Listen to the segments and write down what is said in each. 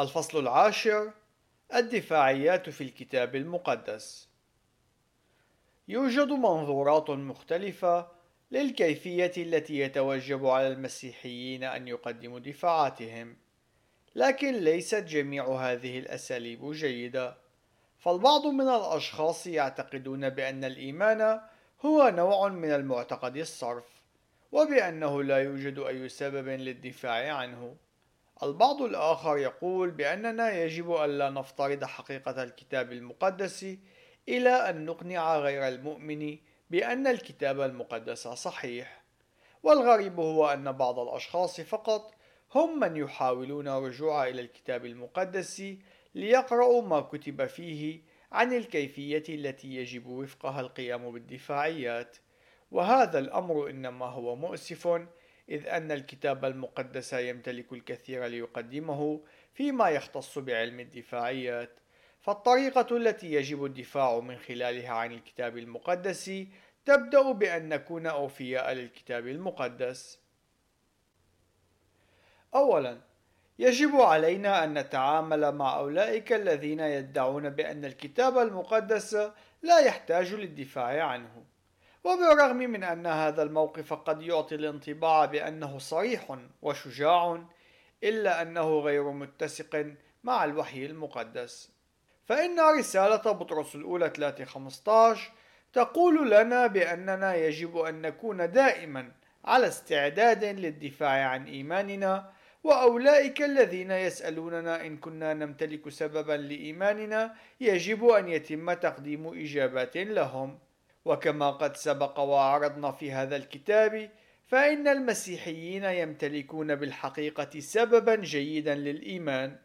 الفصل العاشر الدفاعيات في الكتاب المقدس يوجد منظورات مختلفة للكيفية التي يتوجب على المسيحيين أن يقدموا دفاعاتهم، لكن ليست جميع هذه الأساليب جيدة، فالبعض من الأشخاص يعتقدون بأن الإيمان هو نوع من المعتقد الصرف، وبأنه لا يوجد أي سبب للدفاع عنه. البعض الآخر يقول بأننا يجب ألا نفترض حقيقة الكتاب المقدس إلى أن نقنع غير المؤمن بأن الكتاب المقدس صحيح. والغريب هو أن بعض الأشخاص فقط هم من يحاولون الرجوع إلى الكتاب المقدس ليقرأوا ما كتب فيه عن الكيفية التي يجب وفقها القيام بالدفاعيات. وهذا الأمر إنما هو مؤسف إذ أن الكتاب المقدس يمتلك الكثير ليقدمه فيما يختص بعلم الدفاعيات فالطريقة التي يجب الدفاع من خلالها عن الكتاب المقدس تبدأ بأن نكون أوفياء للكتاب المقدس. أولاً، يجب علينا أن نتعامل مع أولئك الذين يدعون بأن الكتاب المقدس لا يحتاج للدفاع عنه. وبالرغم من أن هذا الموقف قد يعطي الانطباع بأنه صريح وشجاع إلا أنه غير متسق مع الوحي المقدس. فإن رسالة بطرس الأولى 3:15 تقول لنا بأننا يجب أن نكون دائما على استعداد للدفاع عن إيماننا وأولئك الذين يسألوننا إن كنا نمتلك سببا لإيماننا يجب أن يتم تقديم إجابات لهم. وكما قد سبق وعرضنا في هذا الكتاب فإن المسيحيين يمتلكون بالحقيقة سببا جيدا للإيمان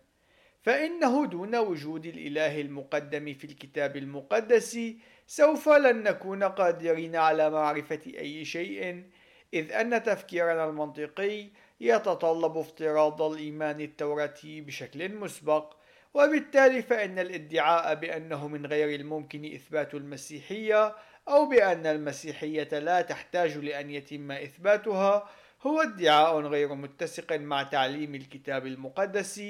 فإنه دون وجود الإله المقدم في الكتاب المقدس سوف لن نكون قادرين على معرفة أي شيء إذ أن تفكيرنا المنطقي يتطلب افتراض الإيمان التوراتي بشكل مسبق وبالتالي فإن الادعاء بأنه من غير الممكن إثبات المسيحية أو بأن المسيحية لا تحتاج لأن يتم إثباتها هو ادعاء غير متسق مع تعليم الكتاب المقدس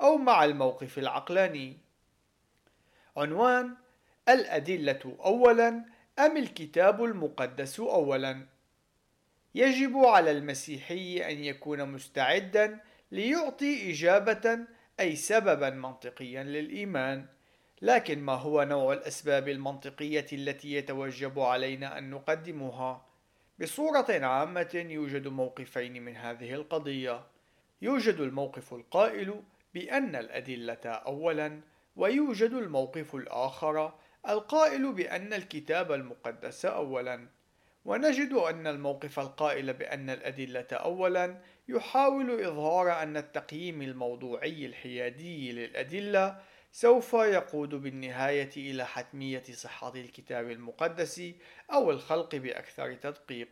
أو مع الموقف العقلاني. عنوان الأدلة أولاً أم الكتاب المقدس أولاً؟ يجب على المسيحي أن يكون مستعداً ليعطي إجابة أي سبباً منطقياً للإيمان. لكن ما هو نوع الأسباب المنطقية التي يتوجب علينا أن نقدمها؟ بصورة عامة يوجد موقفين من هذه القضية يوجد الموقف القائل بأن الأدلة أولا ويوجد الموقف الآخر القائل بأن الكتاب المقدس أولا ونجد أن الموقف القائل بأن الأدلة أولا يحاول إظهار أن التقييم الموضوعي الحيادي للأدلة سوف يقود بالنهاية إلى حتمية صحة الكتاب المقدس أو الخلق بأكثر تدقيق.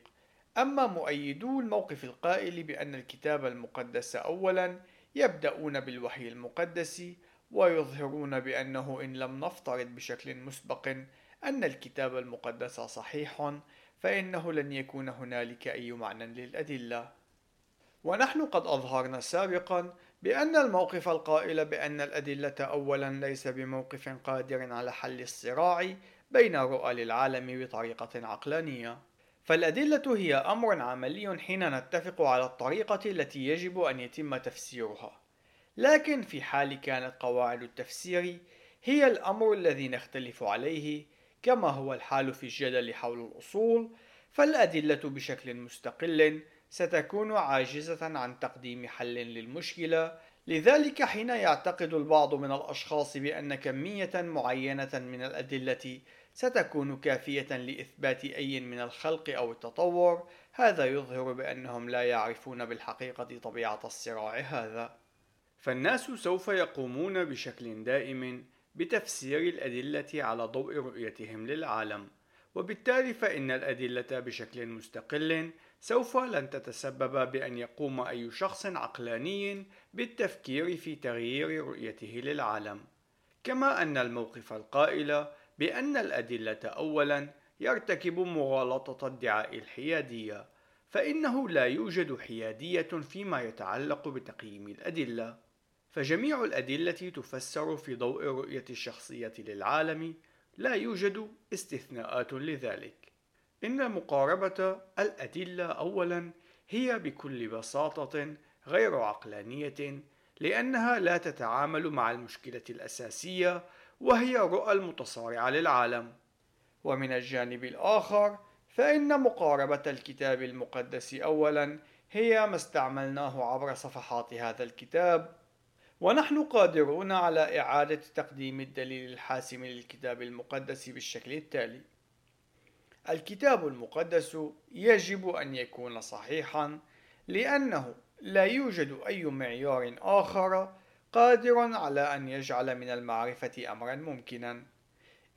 أما مؤيدو الموقف القائل بأن الكتاب المقدس أولا يبدأون بالوحي المقدس ويظهرون بأنه إن لم نفترض بشكل مسبق أن الكتاب المقدس صحيح فإنه لن يكون هنالك أي معنى للأدلة. ونحن قد أظهرنا سابقا بأن الموقف القائل بأن الأدلة أولا ليس بموقف قادر على حل الصراع بين رؤى للعالم بطريقة عقلانية. فالأدلة هي أمر عملي حين نتفق على الطريقة التي يجب أن يتم تفسيرها. لكن في حال كانت قواعد التفسير هي الأمر الذي نختلف عليه كما هو الحال في الجدل حول الأصول فالأدلة بشكل مستقل ستكون عاجزة عن تقديم حل للمشكلة. لذلك حين يعتقد البعض من الأشخاص بأن كمية معينة من الأدلة ستكون كافية لإثبات أي من الخلق أو التطور هذا يظهر بأنهم لا يعرفون بالحقيقة طبيعة الصراع هذا. فالناس سوف يقومون بشكل دائم بتفسير الأدلة على ضوء رؤيتهم للعالم. وبالتالي فإن الأدلة بشكل مستقل سوف لن تتسبب بأن يقوم أي شخص عقلاني بالتفكير في تغيير رؤيته للعالم. كما أن الموقف القائل بأن الأدلة أولا يرتكب مغالطة ادعاء الحيادية فإنه لا يوجد حيادية فيما يتعلق بتقييم الأدلة. فجميع الأدلة تفسر في ضوء رؤية الشخصية للعالم لا يوجد استثناءات لذلك. إن مقاربة الأدلة أولا هي بكل بساطة غير عقلانية لأنها لا تتعامل مع المشكلة الأساسية وهي رؤى المتصارعة للعالم. ومن الجانب الآخر فإن مقاربة الكتاب المقدس أولا هي ما استعملناه عبر صفحات هذا الكتاب. ونحن قادرون على إعادة تقديم الدليل الحاسم للكتاب المقدس بالشكل التالي. الكتاب المقدس يجب أن يكون صحيحا لأنه لا يوجد أي معيار آخر قادر على أن يجعل من المعرفة أمرا ممكنا.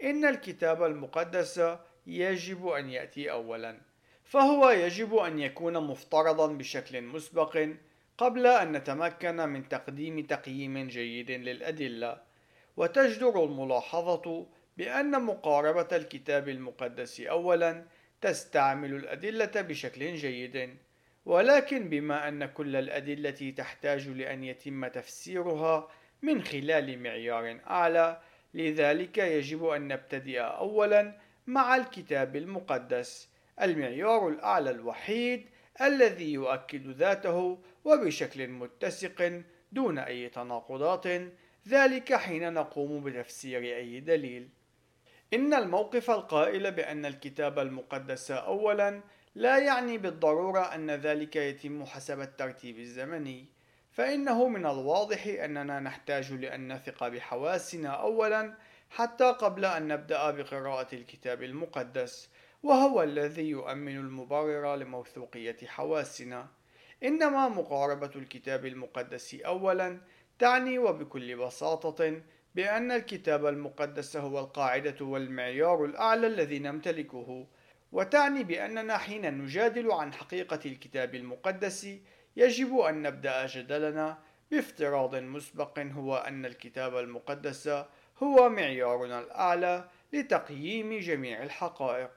إن الكتاب المقدس يجب أن يأتي أولا فهو يجب أن يكون مفترضا بشكل مسبق قبل أن نتمكن من تقديم تقييم جيد للأدلة. وتجدر الملاحظة بأن مقاربة الكتاب المقدس أولا تستعمل الأدلة بشكل جيد ولكن بما أن كل الأدلة تحتاج لأن يتم تفسيرها من خلال معيار أعلى لذلك يجب أن نبتدئ أولا مع الكتاب المقدس المعيار الأعلى الوحيد الذي يؤكد ذاته وبشكل متسق دون أي تناقضات ذلك حين نقوم بتفسير أي دليل. إن الموقف القائل بأن الكتاب المقدس أولا لا يعني بالضرورة أن ذلك يتم حسب الترتيب الزمني فإنه من الواضح أننا نحتاج لأن نثق بحواسنا أولا حتى قبل أن نبدأ بقراءة الكتاب المقدس وهو الذي يؤمن المبرر لموثوقية حواسنا. إنما مقاربة الكتاب المقدس أولا تعني وبكل بساطة بأن الكتاب المقدس هو القاعدة والمعيار الأعلى الذي نمتلكه وتعني بأننا حين نجادل عن حقيقة الكتاب المقدس يجب أن نبدأ جدلنا بافتراض مسبق هو أن الكتاب المقدس هو معيارنا الأعلى لتقييم جميع الحقائق.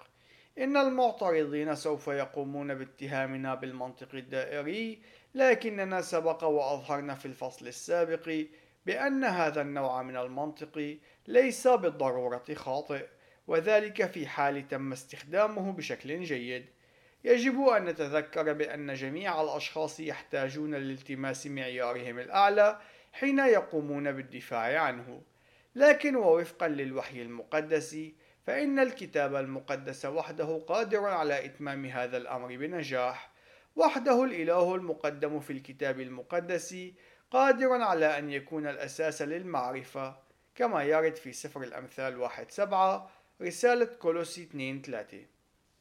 إن المعترضين سوف يقومون باتهامنا بالمنطق الدائري لكننا سبق وأظهرنا في الفصل السابق بأن هذا النوع من المنطق ليس بالضرورة خاطئ وذلك في حال تم استخدامه بشكل جيد. يجب أن نتذكر بأن جميع الأشخاص يحتاجون لالتماس معيارهم الأعلى حين يقومون بالدفاع عنه. لكن ووفقا للوحي المقدس فإن الكتاب المقدس وحده قادر على إتمام هذا الأمر بنجاح. وحده الإله المقدم في الكتاب المقدس قادر على أن يكون الأساس للمعرفة كما يرد في سفر الأمثال واحد سبعة رسالة كولوسي 2 3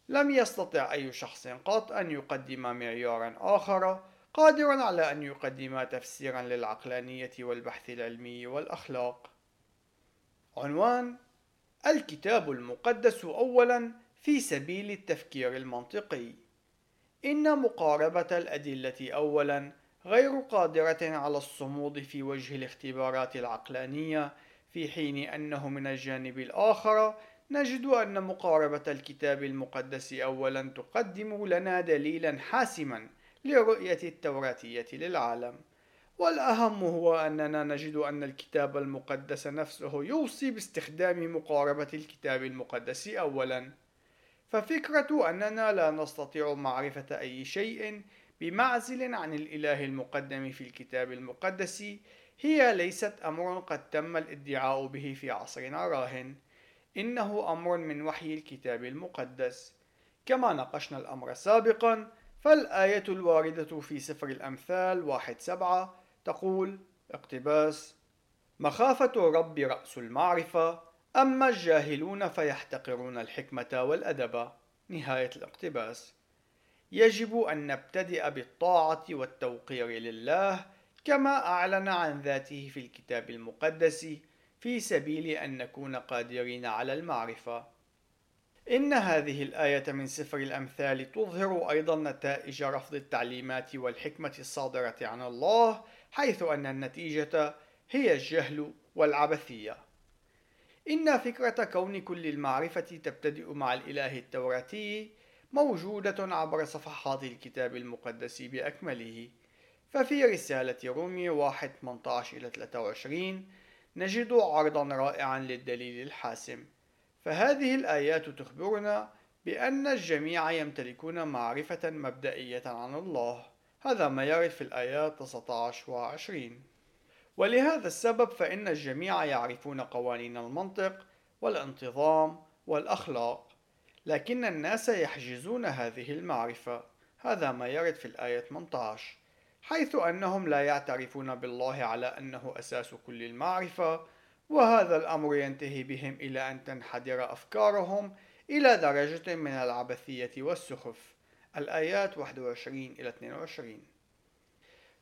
لم يستطع أي شخص قط أن يقدم معيارا آخر قادرا على أن يقدم تفسيرا للعقلانية والبحث العلمي والأخلاق. عنوان الكتاب المقدس أولا في سبيل التفكير المنطقي. إن مقاربة الأدلة أولا غير قادرة على الصمود في وجه الاختبارات العقلانية في حين أنه من الجانب الآخر نجد أن مقاربة الكتاب المقدس أولا تقدم لنا دليلا حاسما لرؤية التوراتية للعالم. والأهم هو أننا نجد أن الكتاب المقدس نفسه يوصي باستخدام مقاربة الكتاب المقدس أولا. ففكرة أننا لا نستطيع معرفة أي شيء بمعزل عن الإله المقدم في الكتاب المقدس هي ليست أمر قد تم الادعاء به في عصرنا راهن. إنه أمر من وحي الكتاب المقدس. كما ناقشنا الأمر سابقا فالآية الواردة في سفر الأمثال واحد سبعة تقول اقتباس مخافة رب رأس المعرفة أما الجاهلون فيحتقرون الحكمة والأدب نهاية الاقتباس. يجب أن نبتدئ بالطاعة والتوقير لله كما أعلن عن ذاته في الكتاب المقدس في سبيل أن نكون قادرين على المعرفة. إن هذه الآية من سفر الأمثال تظهر أيضا نتائج رفض التعليمات والحكمة الصادرة عن الله، حيث أن النتيجة هي الجهل والعبثية. إن فكرة كون كل المعرفة تبتدئ مع الإله التوراتي موجودة عبر صفحات الكتاب المقدس بأكمله، ففي رسالة رومية 1 18 إلى 23 نجد عرضا رائعا للدليل الحاسم. فهذه الآيات تخبرنا بأن الجميع يمتلكون معرفة مبدئية عن الله. هذا ما يرد في الآيات 19 و 20 ولهذا السبب فإن الجميع يعرفون قوانين المنطق والانتظام والأخلاق. لكن الناس يحجزون هذه المعرفة. هذا ما يرد في الآية 18 حيث أنهم لا يعترفون بالله على أنه أساس كل المعرفة وهذا الأمر ينتهي بهم إلى أن تنحدر أفكارهم إلى درجة من العبثية والسخف. الآيات 21 إلى 22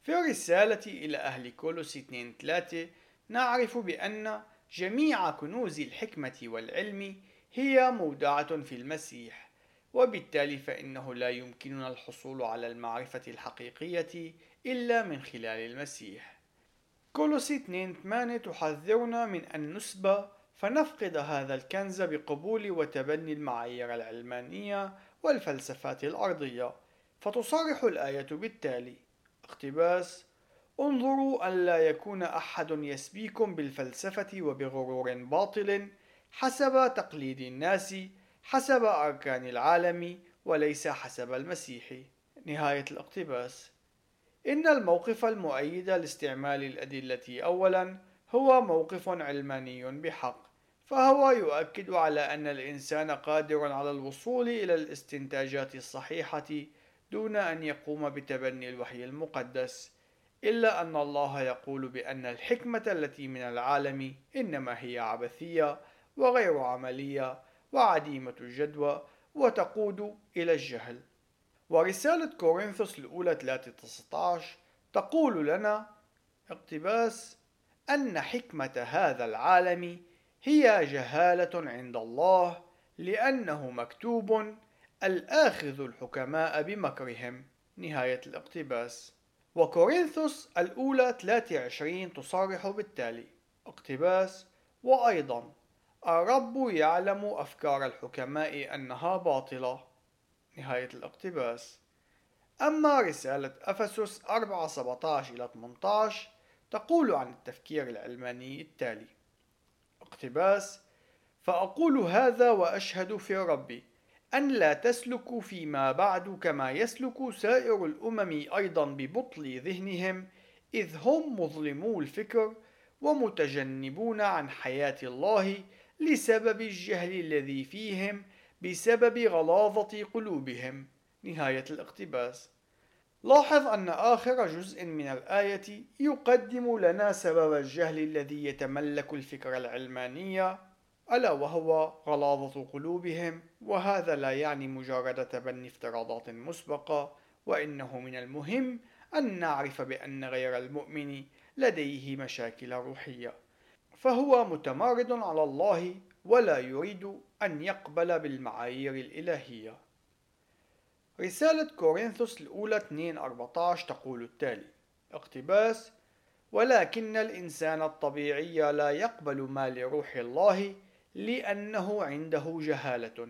في الرسالة إلى أهل كولوس 2 3 نعرف بأن جميع كنوز الحكمة والعلم هي مودعة في المسيح وبالتالي فإنه لا يمكننا الحصول على المعرفة الحقيقية إلا من خلال المسيح. كولوس 2 8 تحذرنا من أن نسبى فنفقد هذا الكنز بقبول وتبني المعايير العلمانية والفلسفات الأرضية. فتصرح الآية بالتالي اقتباس انظروا أن لا يكون أحد يسبيكم بالفلسفة وبغرور باطل حسب تقليد الناس حسب أركان العالم وليس حسب المسيح. نهاية الاقتباس. إن الموقف المؤيد لاستعمال الأدلة أولا هو موقف علماني بحق فهو يؤكد على أن الإنسان قادر على الوصول إلى الاستنتاجات الصحيحة دون أن يقوم بتبني الوحي المقدس إلا أن الله يقول بأن الحكمة التي من العالم إنما هي عبثية وغير عملية وعديمة الجدوى وتقود إلى الجهل. ورسالة كورنثوس الأولى 3 تقول لنا اقتباس أن حكمة هذا العالم هي جهالة عند الله لأنه مكتوب الآخذ الحكماء بمكرهم. نهاية الاقتباس. وكورنثوس الأولى 23 تصرح بالتالي. اقتباس. وأيضا الرب يعلم أفكار الحكماء أنها باطلة. نهاية الاقتباس. أما رسالة أفسس 4 17 إلى 18 تقول عن التفكير العلماني التالي. اقتباس. فأقول هذا وأشهد في ربي أن لا تسلكوا فيما بعد كما يسلك سائر الأمم أيضا ببطل ذهنهم إذ هم مظلمو الفكر ومتجنبون عن حياة الله لسبب الجهل الذي فيهم بسبب غلاظة قلوبهم. نهاية الاقتباس. لاحظ أن آخر جزء من الآية يقدم لنا سبب الجهل الذي يتملك الفكر العلمانية ألا وهو غلاظة قلوبهم وهذا لا يعني مجرد تبني افتراضات مسبقة وإنه من المهم أن نعرف بأن غير المؤمن لديه مشاكل روحية. فهو متمارد على الله ولا يريد أن يقبل بالمعايير الإلهية. رسالة كورنثوس الأولى 2:14 تقول التالي اقتباس ولكن الإنسان الطبيعي لا يقبل ما لروح الله لأنه عنده جهالة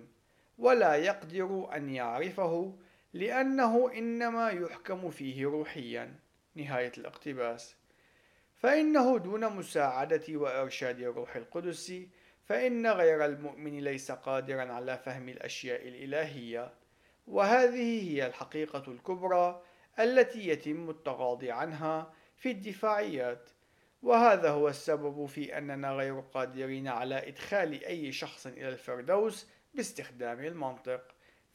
ولا يقدر أن يعرفه لأنه إنما يحكم فيه روحيا. نهاية الاقتباس. فإنه دون مساعدة وإرشاد الروح القدس فإن غير المؤمن ليس قادرا على فهم الأشياء الإلهية. وهذه هي الحقيقة الكبرى التي يتم التغاضي عنها في الدفاعيات. وهذا هو السبب في أننا غير قادرين على إدخال أي شخص إلى الفردوس باستخدام المنطق.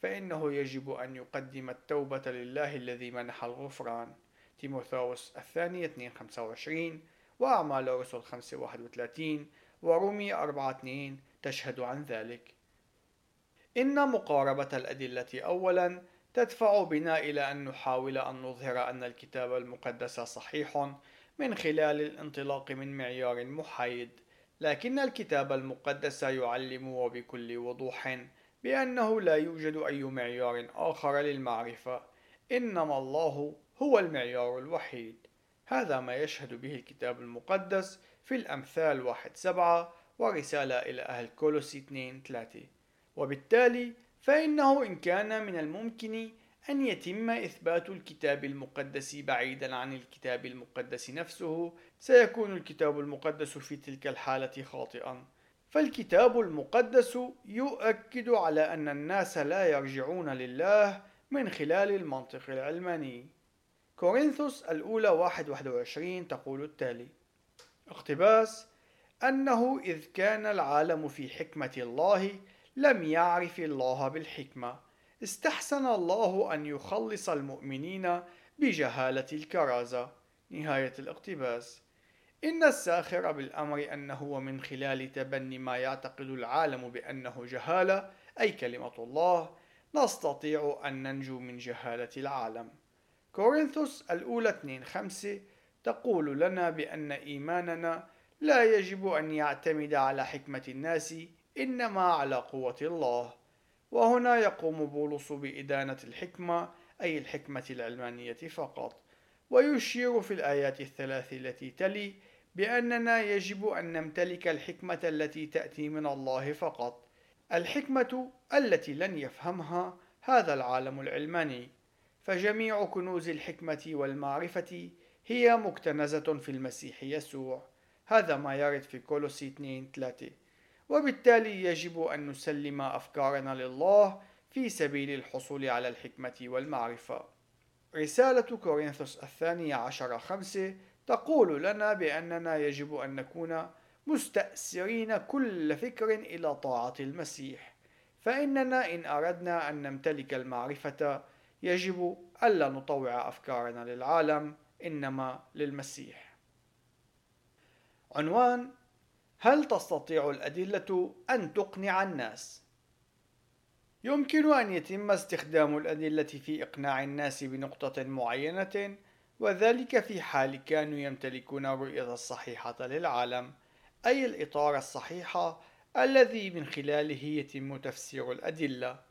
فإنه يجب أن يقدم التوبة لله الذي منح الغفران. تيموثاوس الثانية 2:25 وأعمال الرسل 5:31 ورومي 4:2 تشهد عن ذلك. إن مقاربة الأدلة أولا تدفع بنا إلى أن نحاول أن نظهر أن الكتاب المقدس صحيح من خلال الانطلاق من معيار محايد لكن الكتاب المقدس يعلم وبكل وضوح بأنه لا يوجد أي معيار آخر للمعرفة. إنما الله هو المعيار الوحيد. هذا ما يشهد به الكتاب المقدس في الأمثال واحد سبعة ورسالة إلى أهل كولوسي 2 3 وبالتالي فإنه إن كان من الممكن أن يتم إثبات الكتاب المقدس بعيدا عن الكتاب المقدس نفسه سيكون الكتاب المقدس في تلك الحالة خاطئا. فالكتاب المقدس يؤكد على أن الناس لا يرجعون لله من خلال المنطق العلماني. كورنثوس الأولى 1 تقول التالي. اقتباس أنه إذ كان العالم في حكمة الله لم يعرف الله بالحكمة. استحسن الله أن يخلص المؤمنين بجهالة الكرازة. نهاية الاقتباس. إن الساخر بالأمر أنه من خلال تبني ما يعتقد العالم بأنه جهالة أي كلمة الله نستطيع أن ننجو من جهالة العالم. كورنثوس الأولى 2 5 تقول لنا بأن إيماننا لا يجب أن يعتمد على حكمة الناس إنما على قوة الله. وهنا يقوم بولس بإدانة الحكمة أي الحكمة العلمانية فقط. ويشير في الآيات الثلاث التي تلي بأننا يجب أن نمتلك الحكمة التي تأتي من الله فقط. الحكمة التي لن يفهمها هذا العالم العلماني. فجميع كنوز الحكمة والمعرفة هي مكتنزة في المسيح يسوع. هذا ما يرد في كولوسي 2 3 وبالتالي يجب أن نسلم أفكارنا لله في سبيل الحصول على الحكمة والمعرفة. رسالة كورنثوس الثانية عشر خمسة تقول لنا بأننا يجب أن نكون مستأسرين كل فكر إلى طاعة المسيح. فإننا إن أردنا أن نمتلك المعرفة يجب ألا نطوع أفكارنا للعالم إنما للمسيح عنوان هل تستطيع الأدلة أن تقنع الناس؟ يمكن أن يتم استخدام الأدلة في إقناع الناس بنقطة معينة وذلك في حال كانوا يمتلكون الرؤية الصحيحة للعالم أي الإطار الصحيح الذي من خلاله يتم تفسير الأدلة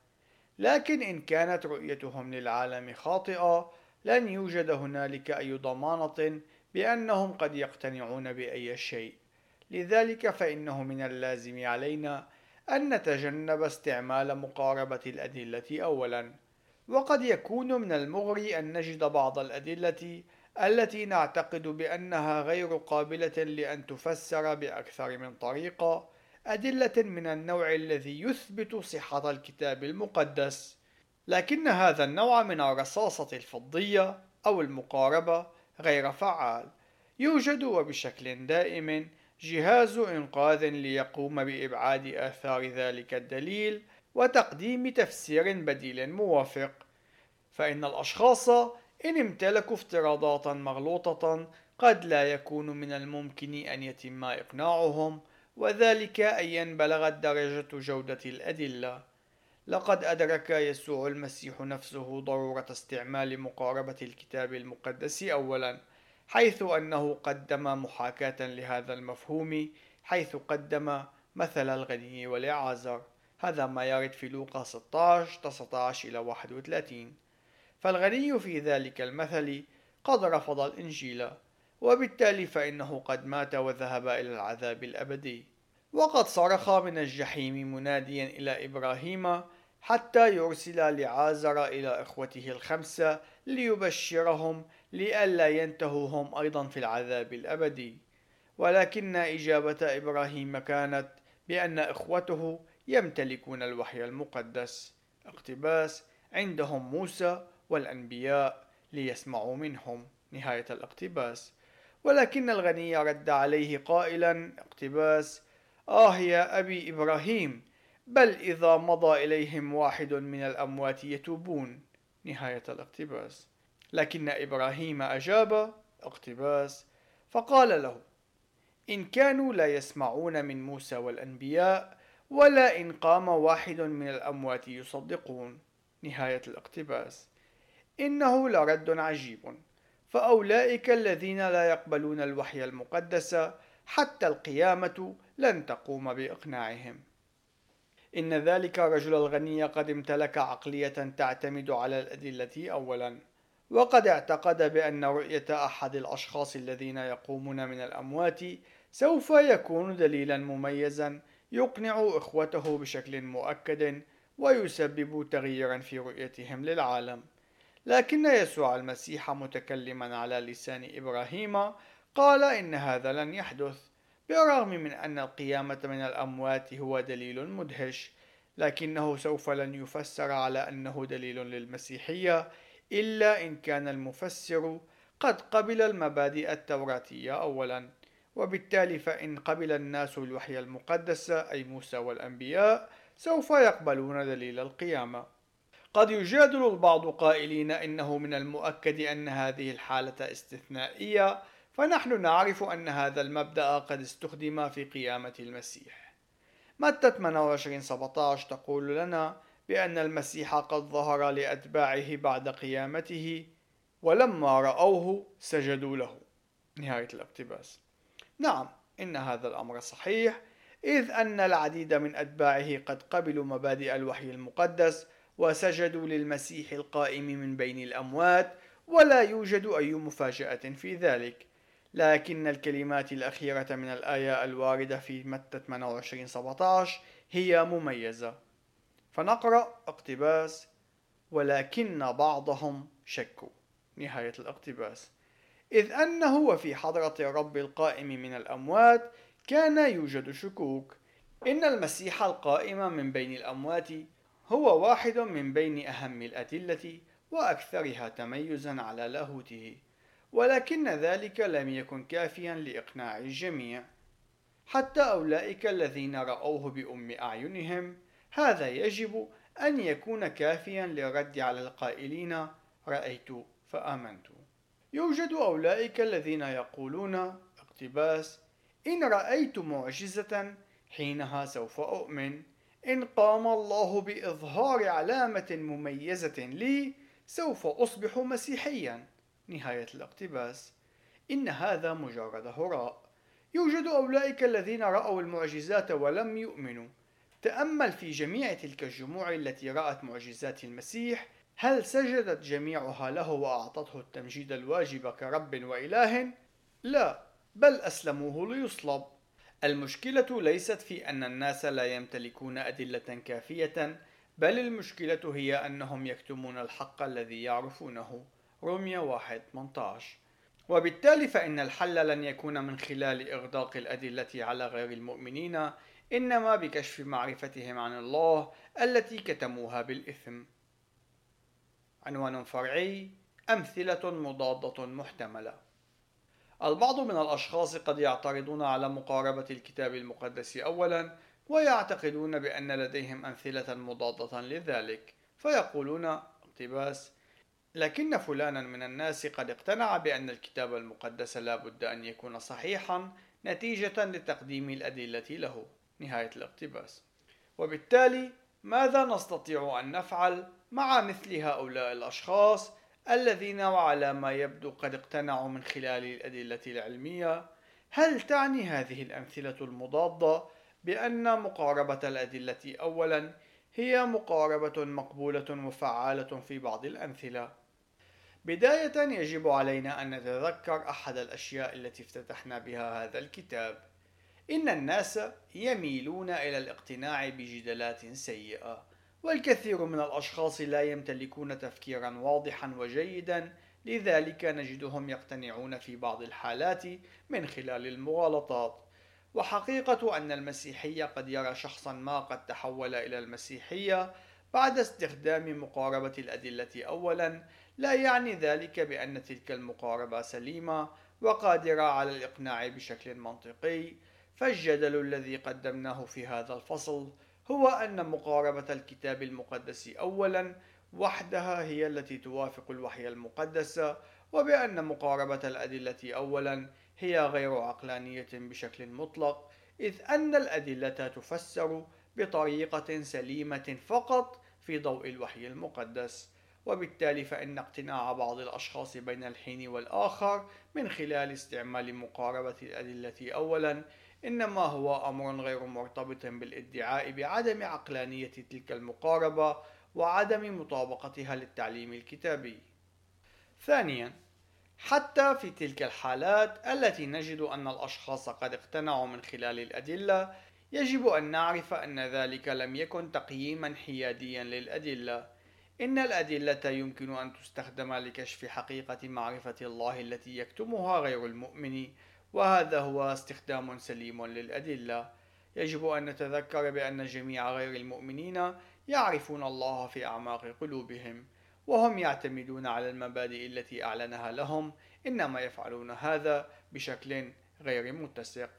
لكن إن كانت رؤيتهم للعالم خاطئة لن يوجد هنالك أي ضمانة بأنهم قد يقتنعون بأي شيء. لذلك فإنه من اللازم علينا أن نتجنب استعمال مقاربة الأدلة أولا. وقد يكون من المغري أن نجد بعض الأدلة التي نعتقد بأنها غير قابلة لأن تفسر بأكثر من طريقة أدلة من النوع الذي يثبت صحة الكتاب المقدس لكن هذا النوع من الرصاصة الفضية أو المقاربة غير فعال. يوجد وبشكل دائم جهاز إنقاذ ليقوم بإبعاد آثار ذلك الدليل وتقديم تفسير بديل موافق. فإن الأشخاص إن امتلكوا افتراضات مغلوطة قد لا يكون من الممكن أن يتم إقناعهم وذلك أيا بلغت درجة جودة الأدلة. لقد أدرك يسوع المسيح نفسه ضرورة استعمال مقاربة الكتاب المقدس أولا حيث أنه قدم محاكاة لهذا المفهوم حيث قدم مثل الغني والإعازر. هذا ما يرد في لوقا 16 19 إلى 31 فالغني في ذلك المثل قد رفض الإنجيل. وبالتالي فإنه قد مات وذهب إلى العذاب الأبدي. وقد صرخ من الجحيم مناديا إلى إبراهيم حتى يرسل لعازر إلى إخوته الخمسة ليبشرهم لئلا ينتهوا هم أيضا في العذاب الأبدي. ولكن إجابة إبراهيم كانت بأن إخوته يمتلكون الوحي المقدس اقتباس عندهم موسى والأنبياء ليسمعوا منهم. نهاية الاقتباس. ولكن الغني رد عليه قائلا اقتباس آه يا أبي إبراهيم بل إذا مضى إليهم واحد من الأموات يتوبون. نهاية الاقتباس. لكن إبراهيم أجاب اقتباس. فقال له إن كانوا لا يسمعون من موسى والأنبياء ولا إن قام واحد من الأموات يصدقون. نهاية الاقتباس. إنه لرد عجيب. فأولئك الذين لا يقبلون الوحي المقدس حتى القيامة لن تقوم بإقناعهم. إن ذلك الرجل الغني قد امتلك عقلية تعتمد على الأدلة أولا وقد اعتقد بأن رؤية أحد الأشخاص الذين يقومون من الأموات سوف يكون دليلا مميزا يقنع إخوته بشكل مؤكد ويسبب تغييرا في رؤيتهم للعالم. لكن يسوع المسيح متكلما على لسان إبراهيم قال إن هذا لن يحدث بالرغم من أن القيامة من الأموات هو دليل مدهش لكنه سوف لن يفسر على أنه دليل للمسيحية إلا إن كان المفسر قد قبل المبادئ التوراتية أولا وبالتالي فإن قبل الناس الوحي المقدس أي موسى والأنبياء سوف يقبلون دليل القيامة. قد يجادل البعض قائلين إنه من المؤكد أن هذه الحالة استثنائية فنحن نعرف أن هذا المبدأ قد استخدم في قيامة المسيح. متى 28 17 تقول لنا بأن المسيح قد ظهر لأتباعه بعد قيامته ولما رأوه سجدوا له. نهاية الاقتباس. نعم إن هذا الأمر صحيح إذ أن العديد من أتباعه قد قبلوا مبادئ الوحي المقدس وسجدوا للمسيح القائم من بين الأموات ولا يوجد أي مفاجأة في ذلك. لكن الكلمات الأخيرة من الآية الواردة في متى 28 17 هي مميزة. فنقرأ اقتباس ولكن بعضهم شكوا نهاية الاقتباس. إذ أنه وفي حضرة الرب القائم من الأموات كان يوجد شكوك. إن المسيح القائم من بين الأموات هو واحد من بين أهم الأدلة وأكثرها تميزا على لاهوته ولكن ذلك لم يكن كافيا لإقناع الجميع. حتى أولئك الذين رأوه بأم أعينهم هذا يجب أن يكون كافيا للرد على القائلين رأيت فآمنت يوجد أولئك الذين يقولون اقتباس إن رأيت معجزة حينها سوف أؤمن إن قام الله بإظهار علامة مميزة لي سوف أصبح مسيحيا. نهاية الاقتباس. إن هذا مجرد هراء. يوجد أولئك الذين رأوا المعجزات ولم يؤمنوا. تأمل في جميع تلك الجموع التي رأت معجزات المسيح هل سجدت جميعها له وأعطته التمجيد الواجب كرب وإله؟ لا بل أسلموه ليصلب. المشكلة ليست في أن الناس لا يمتلكون أدلة كافية بل المشكلة هي أنهم يكتمون الحق الذي يعرفونه. روميا 1 18 وبالتالي فإن الحل لن يكون من خلال إغداق الأدلة على غير المؤمنين إنما بكشف معرفتهم عن الله التي كتموها بالإثم. عنوان فرعي أمثلة مضادة محتملة. البعض من الأشخاص قد يعترضون على مقاربة الكتاب المقدس أولا ويعتقدون بأن لديهم أمثلة مضادة لذلك فيقولون اقتباس. لكن فلانا من الناس قد اقتنع بأن الكتاب المقدس لا بد أن يكون صحيحا نتيجة لتقديم الأدلة له. نهاية الاقتباس. وبالتالي ماذا نستطيع أن نفعل مع مثل هؤلاء الأشخاص؟ الذين وعلى ما يبدو قد اقتنعوا من خلال الأدلة العلمية. هل تعني هذه الأمثلة المضادة بأن مقاربة الأدلة أولا هي مقاربة مقبولة وفعالة في بعض الأمثلة؟ بداية يجب علينا أن نتذكر أحد الأشياء التي افتتحنا بها هذا الكتاب. إن الناس يميلون إلى الاقتناع بجدلات سيئة. والكثير من الأشخاص لا يمتلكون تفكيرا واضحا وجيدا لذلك نجدهم يقتنعون في بعض الحالات من خلال المغالطات. وحقيقة أن المسيحية قد يرى شخصا ما قد تحول إلى المسيحية بعد استخدام مقاربة الأدلة. أولا لا يعني ذلك بأن تلك المقاربة سليمة وقادرة على الإقناع بشكل منطقي. فالجدل الذي قدمناه في هذا الفصل هو أن مقاربة الكتاب المقدس أولا وحدها هي التي توافق الوحي المقدس وبأن مقاربة الأدلة أولا هي غير عقلانية بشكل مطلق إذ أن الأدلة تفسر بطريقة سليمة فقط في ضوء الوحي المقدس وبالتالي فإن اقتناع بعض الأشخاص بين الحين والآخر من خلال استعمال مقاربة الأدلة أولا إنما هو أمر غير مرتبط بالادعاء بعدم عقلانية تلك المقاربة وعدم مطابقتها للتعليم الكتابي. ثانيا، حتى في تلك الحالات التي نجد أن الأشخاص قد اقتنعوا من خلال الأدلة، يجب أن نعرف أن ذلك لم يكن تقييما حياديا للأدلة، إن الأدلة يمكن أن تستخدم لكشف حقيقة معرفة الله التي يكتمها غير المؤمن وهذا هو استخدام سليم للأدلة. يجب أن نتذكر بأن جميع غير المؤمنين يعرفون الله في أعماق قلوبهم وهم يعتمدون على المبادئ التي أعلنها لهم إنما يفعلون هذا بشكل غير متسق.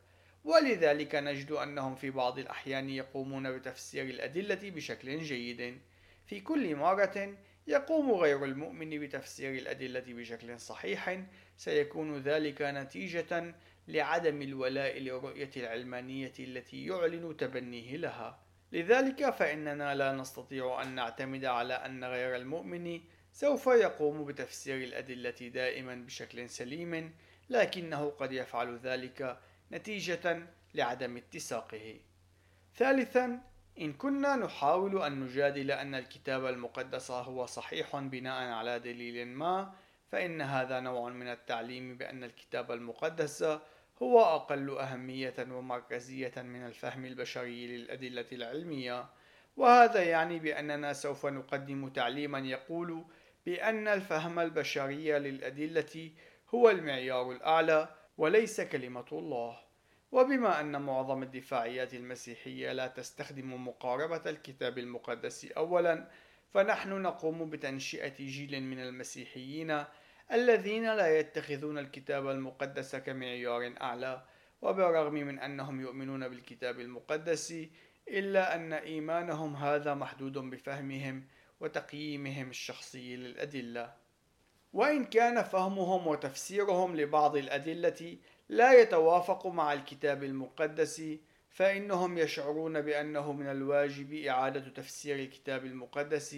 ولذلك نجد أنهم في بعض الأحيان يقومون بتفسير الأدلة بشكل جيد. في كل مرة يقوم غير المؤمن بتفسير الأدلة بشكل صحيح سيكون ذلك نتيجة لعدم الولاء للرؤية العلمانية التي يعلن تبنيه لها لذلك فإننا لا نستطيع أن نعتمد على أن غير المؤمن سوف يقوم بتفسير الأدلة دائما بشكل سليم لكنه قد يفعل ذلك نتيجة لعدم اتساقه. ثالثا إن كنا نحاول أن نجادل أن الكتاب المقدس هو صحيح بناء على دليل ما فإن هذا نوع من التعليم بأن الكتاب المقدس هو أقل أهمية ومركزية من الفهم البشري للأدلة العلمية. وهذا يعني بأننا سوف نقدم تعليما يقول بأن الفهم البشري للأدلة هو المعيار الأعلى وليس كلمة الله. وبما أن معظم الدفاعيات المسيحية لا تستخدم مقاربة الكتاب المقدس أولا فنحن نقوم بتنشئة جيل من المسيحيين الذين لا يتخذون الكتاب المقدس كمعيار أعلى وبالرغم من أنهم يؤمنون بالكتاب المقدس إلا أن إيمانهم هذا محدود بفهمهم وتقييمهم الشخصي للأدلة. وإن كان فهمهم وتفسيرهم لبعض الأدلة لا يتوافق مع الكتاب المقدس فإنهم يشعرون بأنه من الواجب إعادة تفسير الكتاب المقدس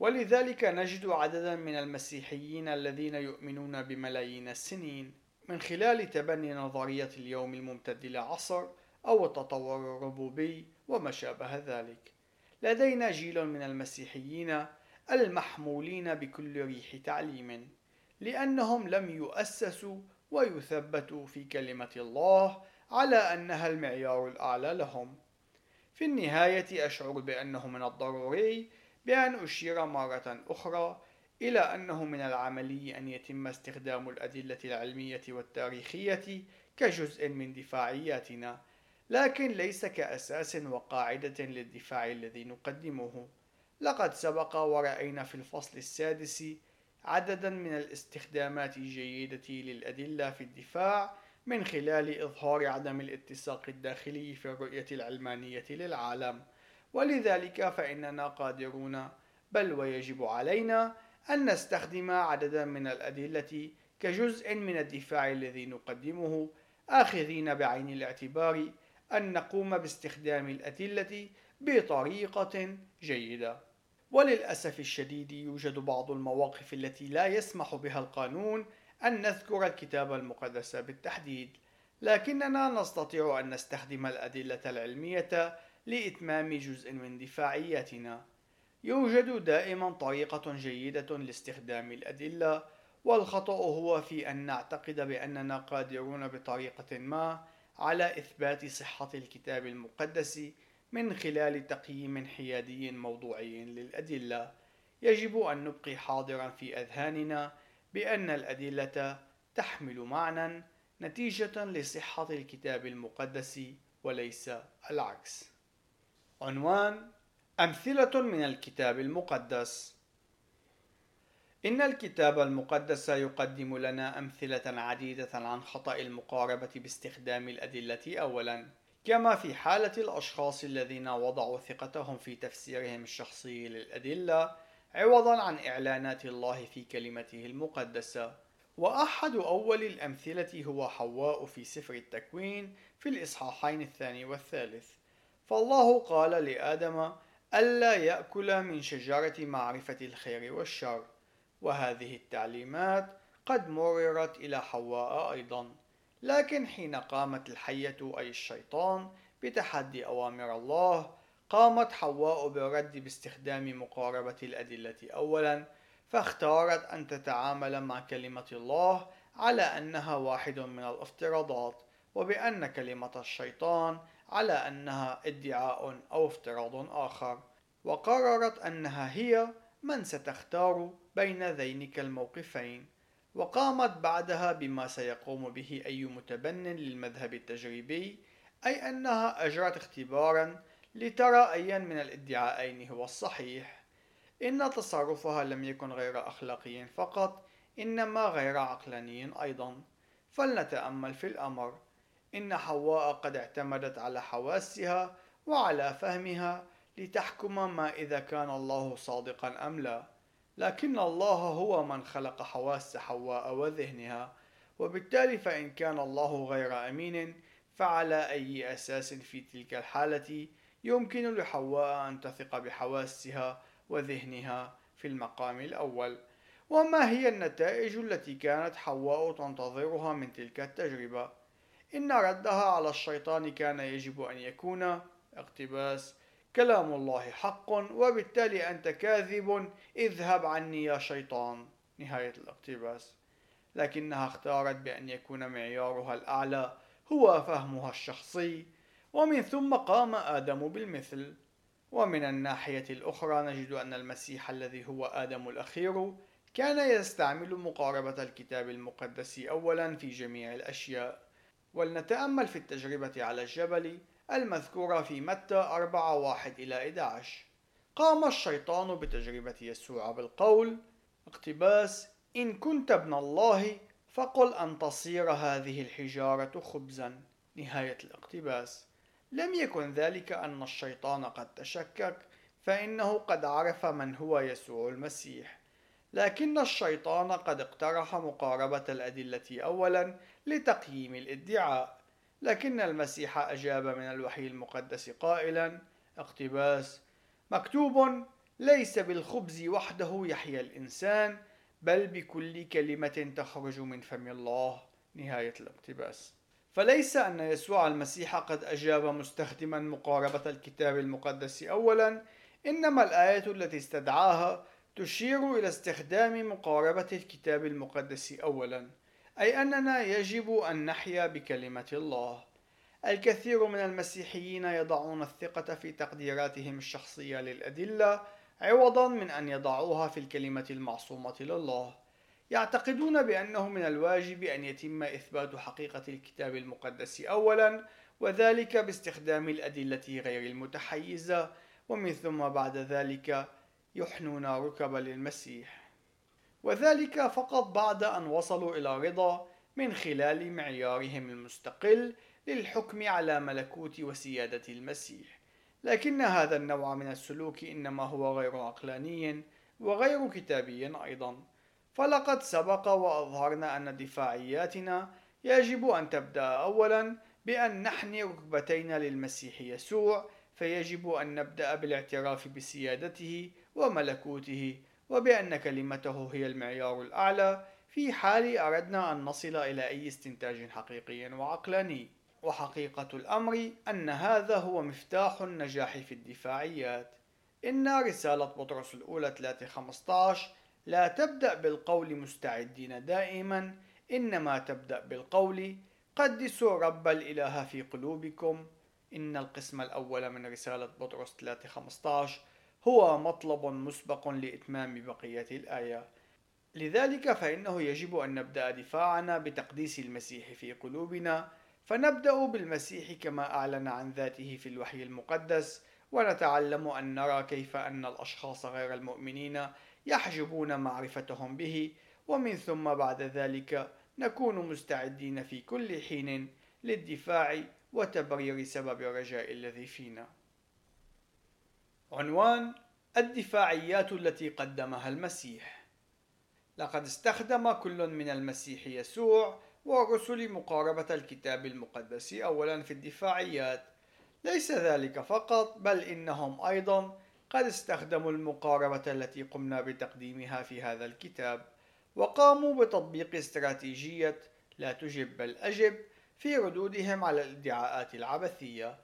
ولذلك نجد عددا من المسيحيين الذين يؤمنون بملايين السنين من خلال تبني نظرية اليوم الممتد لعصر أو التطور الربوبي وما شابه ذلك. لدينا جيل من المسيحيين المحمولين بكل ريح تعليم لأنهم لم يؤسسوا ويثبتوا في كلمة الله على أنها المعيار الأعلى لهم. في النهاية أشعر بأنه من الضروري بأن أشير مرة أخرى إلى أنه من العملي أن يتم استخدام الأدلة العلمية والتاريخية كجزء من دفاعياتنا لكن ليس كأساس وقاعدة للدفاع الذي نقدمه. لقد سبق ورأينا في الفصل السادس عددا من الاستخدامات الجيدة للأدلة في الدفاع من خلال إظهار عدم الاتساق الداخلي في الرؤية العلمانية للعالم. ولذلك فإننا قادرون بل ويجب علينا أن نستخدم عددا من الأدلة كجزء من الدفاع الذي نقدمه آخذين بعين الاعتبار أن نقوم باستخدام الأدلة بطريقة جيدة. وللأسف الشديد يوجد بعض المواقف التي لا يسمح بها القانون أن نذكر الكتاب المقدس بالتحديد لكننا نستطيع أن نستخدم الأدلة العلمية لإتمام جزء من دفاعياتنا يوجد دائما طريقة جيدة لاستخدام الأدلة والخطأ هو في أن نعتقد بأننا قادرون بطريقة ما على إثبات صحة الكتاب المقدس من خلال تقييم حيادي موضوعي للأدلة يجب أن نبقي حاضرا في أذهاننا بأن الأدلة تحمل معنى نتيجة لصحة الكتاب المقدس وليس العكس. عنوان أمثلة من الكتاب المقدس. إن الكتاب المقدس يقدم لنا أمثلة عديدة عن خطأ المقاربة باستخدام الأدلة أولاً كما في حالة الأشخاص الذين وضعوا ثقتهم في تفسيرهم الشخصي للأدلة عوضا عن إعلانات الله في كلمته المقدسة. وأحد أول الأمثلة هو حواء في سفر التكوين في الإصحاحين الثاني والثالث. فالله قال لآدم ألا يأكل من شجرة معرفة الخير والشر. وهذه التعليمات قد مررت إلى حواء أيضا لكن حين قامت الحية أي الشيطان بتحدي أوامر الله قامت حواء بالرد باستخدام مقاربة الأدلة أولا فاختارت أن تتعامل مع كلمة الله على أنها واحد من الافتراضات وبأن كلمة الشيطان على أنها ادعاء أو افتراض آخر وقررت أنها هي من ستختار بين ذينك الموقفين وقامت بعدها بما سيقوم به أي متبن للمذهب التجريبي أي أنها أجرت اختبارا لترى أيا من الادعاءين هو الصحيح. إن تصرفها لم يكن غير أخلاقي فقط إنما غير عقلاني أيضا. فلنتأمل في الأمر. إن حواء قد اعتمدت على حواسها وعلى فهمها لتحكم ما إذا كان الله صادقا أم لا. لكن الله هو من خلق حواس حواء وذهنها وبالتالي فإن كان الله غير أمين فعلى أي أساس في تلك الحالة يمكن لحواء أن تثق بحواسها وذهنها في المقام الأول. وما هي النتائج التي كانت حواء تنتظرها من تلك التجربة؟ إن ردها على الشيطان كان يجب أن يكون اقتباس. كلام الله حق وبالتالي أنت كاذب. اذهب عني يا شيطان. نهاية الاقتباس. لكنها اختارت بأن يكون معيارها الأعلى هو فهمها الشخصي. ومن ثم قام آدم بالمثل. ومن الناحية الأخرى نجد أن المسيح الذي هو آدم الأخير كان يستعمل مقاربة الكتاب المقدس أولا في جميع الأشياء. ولنتأمل في التجربة على الجبل المذكورة في متى 4 1 إلى 11 قام الشيطان بتجربة يسوع بالقول اقتباس إن كنت ابن الله فقل أن تصير هذه الحجارة خبزا. نهاية الاقتباس. لم يكن ذلك أن الشيطان قد تشكك فإنه قد عرف من هو يسوع المسيح. لكن الشيطان قد اقترح مقاربة الأدلة أولا لتقييم الادعاء. لكن المسيح أجاب من الوحي المقدس قائلا اقتباس مكتوب ليس بالخبز وحده يحيا الإنسان بل بكل كلمة تخرج من فم الله. نهاية الاقتباس. فليس أن يسوع المسيح قد أجاب مستخدما مقاربة الكتاب المقدس أولا إنما الآية التي استدعاها تشير إلى استخدام مقاربة الكتاب المقدس أولا. أي أننا يجب أن نحيا بكلمة الله. الكثير من المسيحيين يضعون الثقة في تقديراتهم الشخصية للأدلة عوضا من أن يضعوها في الكلمة المعصومة لله. يعتقدون بأنه من الواجب أن يتم إثبات حقيقة الكتاب المقدس أولا وذلك باستخدام الأدلة غير المتحيزة ومن ثم بعد ذلك يحنون ركب للمسيح. وذلك فقط بعد أن وصلوا إلى رضا من خلال معيارهم المستقل للحكم على ملكوت وسيادة المسيح. لكن هذا النوع من السلوك إنما هو غير عقلاني وغير كتابي أيضا. فلقد سبق وأظهرنا أن دفاعياتنا يجب أن تبدأ أولا بأن نحني ركبتينا للمسيح يسوع فيجب أن نبدأ بالاعتراف بسيادته وملكوته وبأن كلمته هي المعيار الأعلى. في حال أردنا أن نصل إلى أي استنتاج حقيقي وعقلاني. وحقيقة الأمر أن هذا هو مفتاح النجاح في الدفاعيات. إن رسالة بطرس الأولى 3:15 لا تبدأ بالقول مستعدين دائما إنما تبدأ بالقول قدسوا رب الإله في قلوبكم إن القسم الأول من رسالة بطرس 3:15 هو مطلب مسبق لإتمام بقية الآية لذلك فإنه يجب أن نبدأ دفاعنا بتقديس المسيح في قلوبنا فنبدأ بالمسيح كما أعلن عن ذاته في الوحي المقدس ونتعلم أن نرى كيف أن الأشخاص غير المؤمنين يحجبون معرفتهم به ومن ثم بعد ذلك نكون مستعدين في كل حين للدفاع وتبرير سبب الرجاء الذي فينا. عنوان الدفاعيات التي قدمها المسيح. لقد استخدم كل من المسيح يسوع ورسل مقاربة الكتاب المقدس أولا في الدفاعيات. ليس ذلك فقط بل إنهم أيضا قد استخدموا المقاربة التي قمنا بتقديمها في هذا الكتاب وقاموا بتطبيق استراتيجية لا تجب بل أجب في ردودهم على الادعاءات العبثية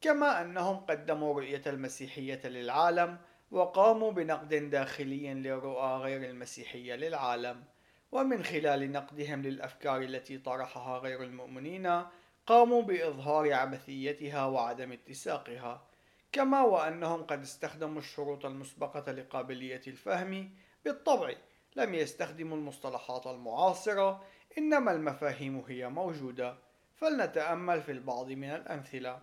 كما أنهم قدموا رؤية المسيحية للعالم وقاموا بنقد داخلي للرؤى غير المسيحية للعالم. ومن خلال نقدهم للأفكار التي طرحها غير المؤمنين قاموا بإظهار عبثيتها وعدم اتساقها. كما وأنهم قد استخدموا الشروط المسبقة لقابلية الفهم بالطبع. لم يستخدموا المصطلحات المعاصرة إنما المفاهيم هي موجودة. فلنتأمل في البعض من الأمثلة.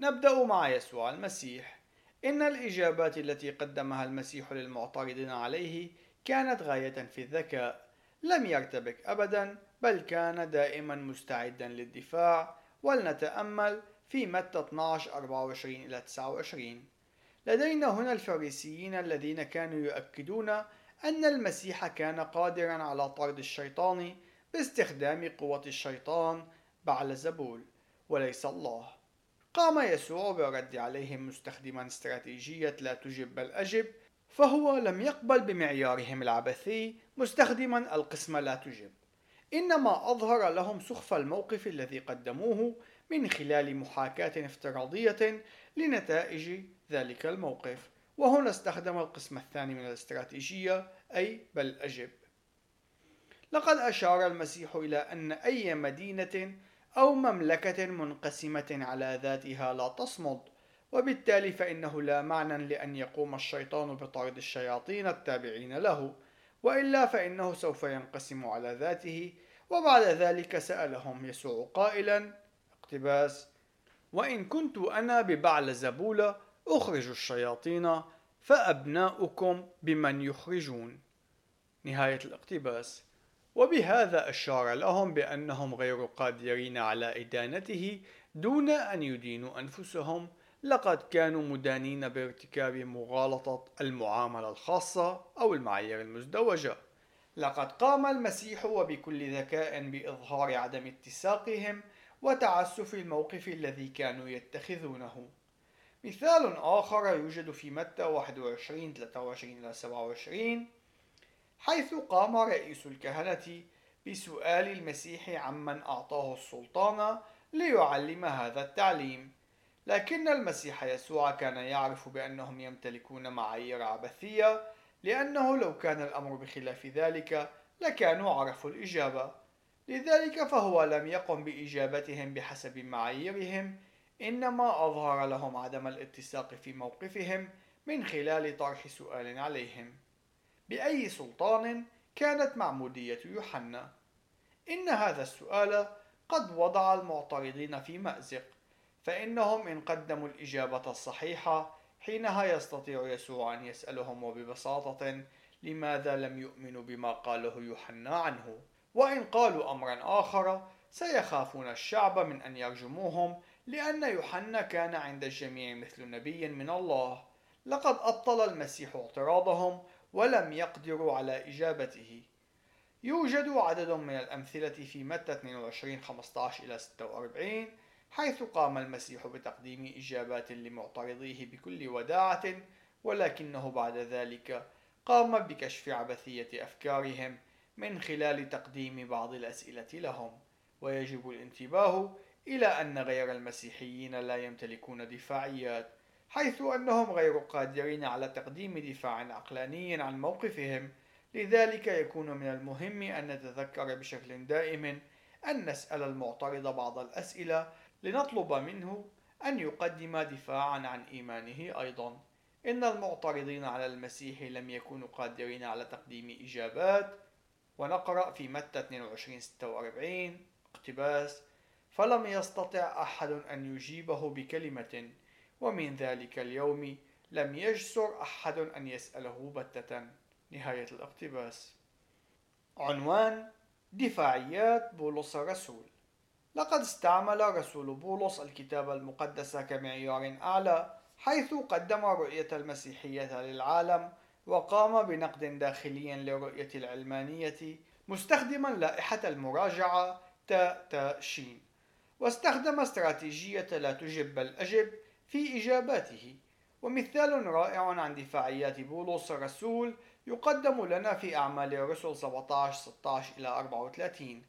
نبدأ مع يسوع المسيح. إن الإجابات التي قدمها المسيح للمعترضين عليه كانت غاية في الذكاء لم يرتبك أبدا بل كان دائما مستعدا للدفاع ولنتأمل في متى 12 24 إلى 29 لدينا هنا الفريسيين الذين كانوا يؤكدون أن المسيح كان قادرا على طرد الشيطان باستخدام قوة الشيطان بعلزبول وليس الله. قام يسوع بالرد عليهم مستخدما استراتيجية لا تجب بل أجب فهو لم يقبل بمعيارهم العبثي مستخدما القسم لا تجب إنما أظهر لهم سخف الموقف الذي قدموه من خلال محاكاة افتراضية لنتائج ذلك الموقف. وهنا استخدم القسم الثاني من الاستراتيجية أي بل أجب. لقد أشار المسيح إلى أن أي مدينة أو مملكة منقسمة على ذاتها لا تصمد. وبالتالي فإنه لا معنى لأن يقوم الشيطان بطرد الشياطين التابعين له. وإلا فإنه سوف ينقسم على ذاته. وبعد ذلك سألهم يسوع قائلا اقتباس وإن كنت أنا ببعل زبولة أخرج الشياطين فأبناؤكم بمن يخرجون. نهاية الاقتباس. وبهذا أشار لهم بأنهم غير قادرين على إدانته دون أن يدينوا أنفسهم. لقد كانوا مدانين بارتكاب مغالطة المعاملة الخاصة أو المعايير المزدوجة. لقد قام المسيح وبكل ذكاء بإظهار عدم اتساقهم وتعسف الموقف الذي كانوا يتخذونه. مثال آخر يوجد في متى 21 23 إلى 27 حيث قام رئيس الكهنة بسؤال المسيح عمن أعطاه السلطان ليعلم هذا التعليم. لكن المسيح يسوع كان يعرف بأنهم يمتلكون معايير عبثية لأنه لو كان الأمر بخلاف ذلك لكانوا عرفوا الإجابة. لذلك فهو لم يقم بإجابتهم بحسب معاييرهم إنما أظهر لهم عدم الاتساق في موقفهم من خلال طرح سؤال عليهم. بأي سلطان كانت معمودية يوحنا. إن هذا السؤال قد وضع المعترضين في مأزق فإنهم إن قدموا الإجابة الصحيحة حينها يستطيع يسوع أن يسألهم وببساطة لماذا لم يؤمنوا بما قاله يوحنا عنه. وإن قالوا أمرا آخر سيخافون الشعب من أن يرجموهم لأن يوحنا كان عند الجميع مثل نبي من الله. لقد أبطل المسيح اعتراضهم ولم يقدروا على إجابته. يوجد عدد من الأمثلة في متى 22 15 إلى 46 حيث قام المسيح بتقديم إجابات لمعترضيه بكل وداعة ولكنه بعد ذلك قام بكشف عبثية أفكارهم من خلال تقديم بعض الأسئلة لهم. ويجب الانتباه إلى أن غير المسيحيين لا يمتلكون دفاعيات. حيث أنهم غير قادرين على تقديم دفاع عقلاني عن موقفهم. لذلك يكون من المهم أن نتذكر بشكل دائم أن نسأل المعترض بعض الأسئلة لنطلب منه أن يقدم دفاعا عن إيمانه أيضا. إن المعترضين على المسيح لم يكونوا قادرين على تقديم إجابات. ونقرأ في متى 22 46 اقتباس. فلم يستطع أحد أن يجيبه بكلمة. ومن ذلك اليوم لم يجسر أحد أن يسأله بتة. نهاية الاقتباس. عنوان دفاعيات بولس الرسول لقد استعمل رسول بولس الكتاب المقدس كمعيار أعلى حيث قدم رؤية المسيحية للعالم وقام بنقد داخلي لرؤية العلمانية مستخدما لائحة المراجعة تا تا شين. واستخدم استراتيجية لا تجب بل أجب في إجاباته. ومثال رائع عن دفاعيات بولس الرسول يقدم لنا في أعمال الرسل 17 16 إلى 34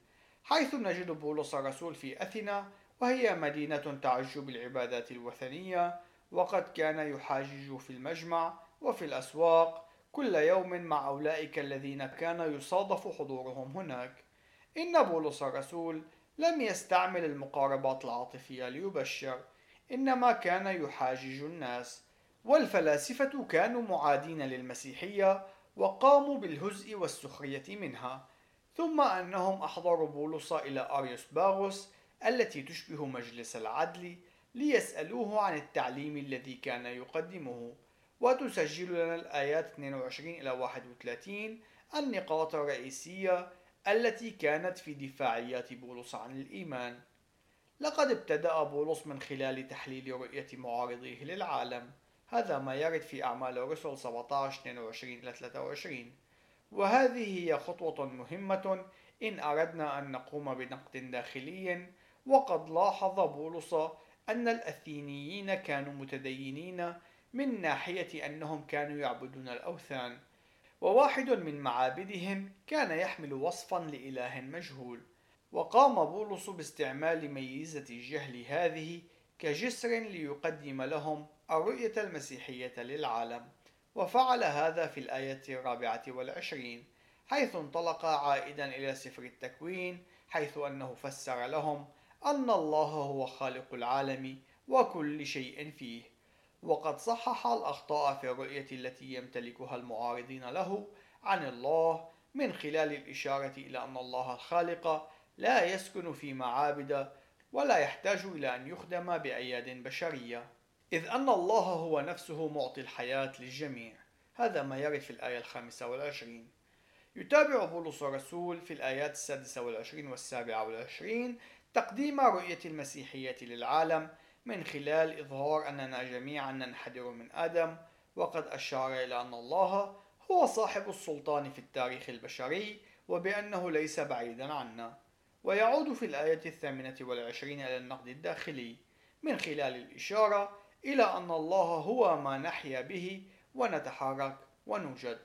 حيث نجد بولس الرسول في أثينا وهي مدينة تعج بالعبادات الوثنية وقد كان يحاجج في المجمع وفي الأسواق كل يوم مع أولئك الذين كان يصادف حضورهم هناك. إن بولس الرسول لم يستعمل المقاربات العاطفية ليبشر إنما كان يحاجج الناس والفلاسفة كانوا معادين للمسيحية وقاموا بالهزء والسخرية منها ثم أنهم أحضروا بولس إلى أريوس باغوس التي تشبه مجلس العدل ليسألوه عن التعليم الذي كان يقدمه. وتسجل لنا الآيات 22 إلى 31 النقاط الرئيسية التي كانت في دفاعيات بولس عن الإيمان. لقد ابتدأ بولس من خلال تحليل رؤية معارضيه للعالم. هذا ما يرد في أعمال الرسل 17 22 إلى 23 وهذه هي خطوة مهمة إن أردنا أن نقوم بنقد داخلي. وقد لاحظ بولس أن الأثينيين كانوا متدينين من ناحية أنهم كانوا يعبدون الأوثان. وواحد من معابدهم كان يحمل وصفا لإله مجهول. وقام بولس باستعمال ميزة الجهل هذه كجسر ليقدم لهم الرؤية المسيحية للعالم. وفعل هذا في الآية الرابعة والعشرين حيث انطلق عائدا إلى سفر التكوين حيث أنه فسر لهم أن الله هو خالق العالم وكل شيء فيه. وقد صحح الأخطاء في الرؤية التي يمتلكها المعارضين له عن الله من خلال الإشارة إلى أن الله الخالق لا يسكن في معابد ولا يحتاج إلى أن يخدم بأياد بشرية. إذ أن الله هو نفسه معطي الحياة للجميع. هذا ما يرد في الآية الخامسة والعشرين. يتابع بولس الرسول في الآيات السادسة والعشرين والسابعة والعشرين تقديم رؤية المسيحية للعالم من خلال إظهار أننا جميعا ننحدر من آدم وقد أشار إلى أن الله هو صاحب السلطان في التاريخ البشري وبأنه ليس بعيدا عنا. ويعود في الآية الثامنة والعشرين إلى النقد الداخلي من خلال الإشارة إلى أن الله هو ما نحيا به ونتحرك ونوجد.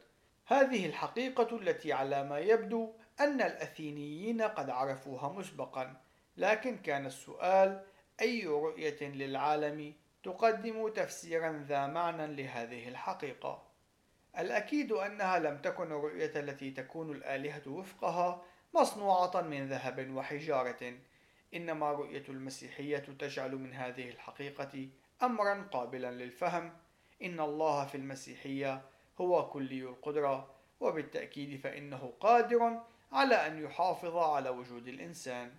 هذه الحقيقة التي على ما يبدو أن الأثينيين قد عرفوها مسبقا لكن كان السؤال أي رؤية للعالم تقدم تفسيرا ذا معنى لهذه الحقيقة؟ الأكيد أنها لم تكن الرؤية التي تكون الآلهة وفقها مصنوعة من ذهب وحجارة. إنما رؤية المسيحية تجعل من هذه الحقيقة أمرا قابلا للفهم. إن الله في المسيحية هو كلي القدرة وبالتأكيد فإنه قادر على أن يحافظ على وجود الإنسان.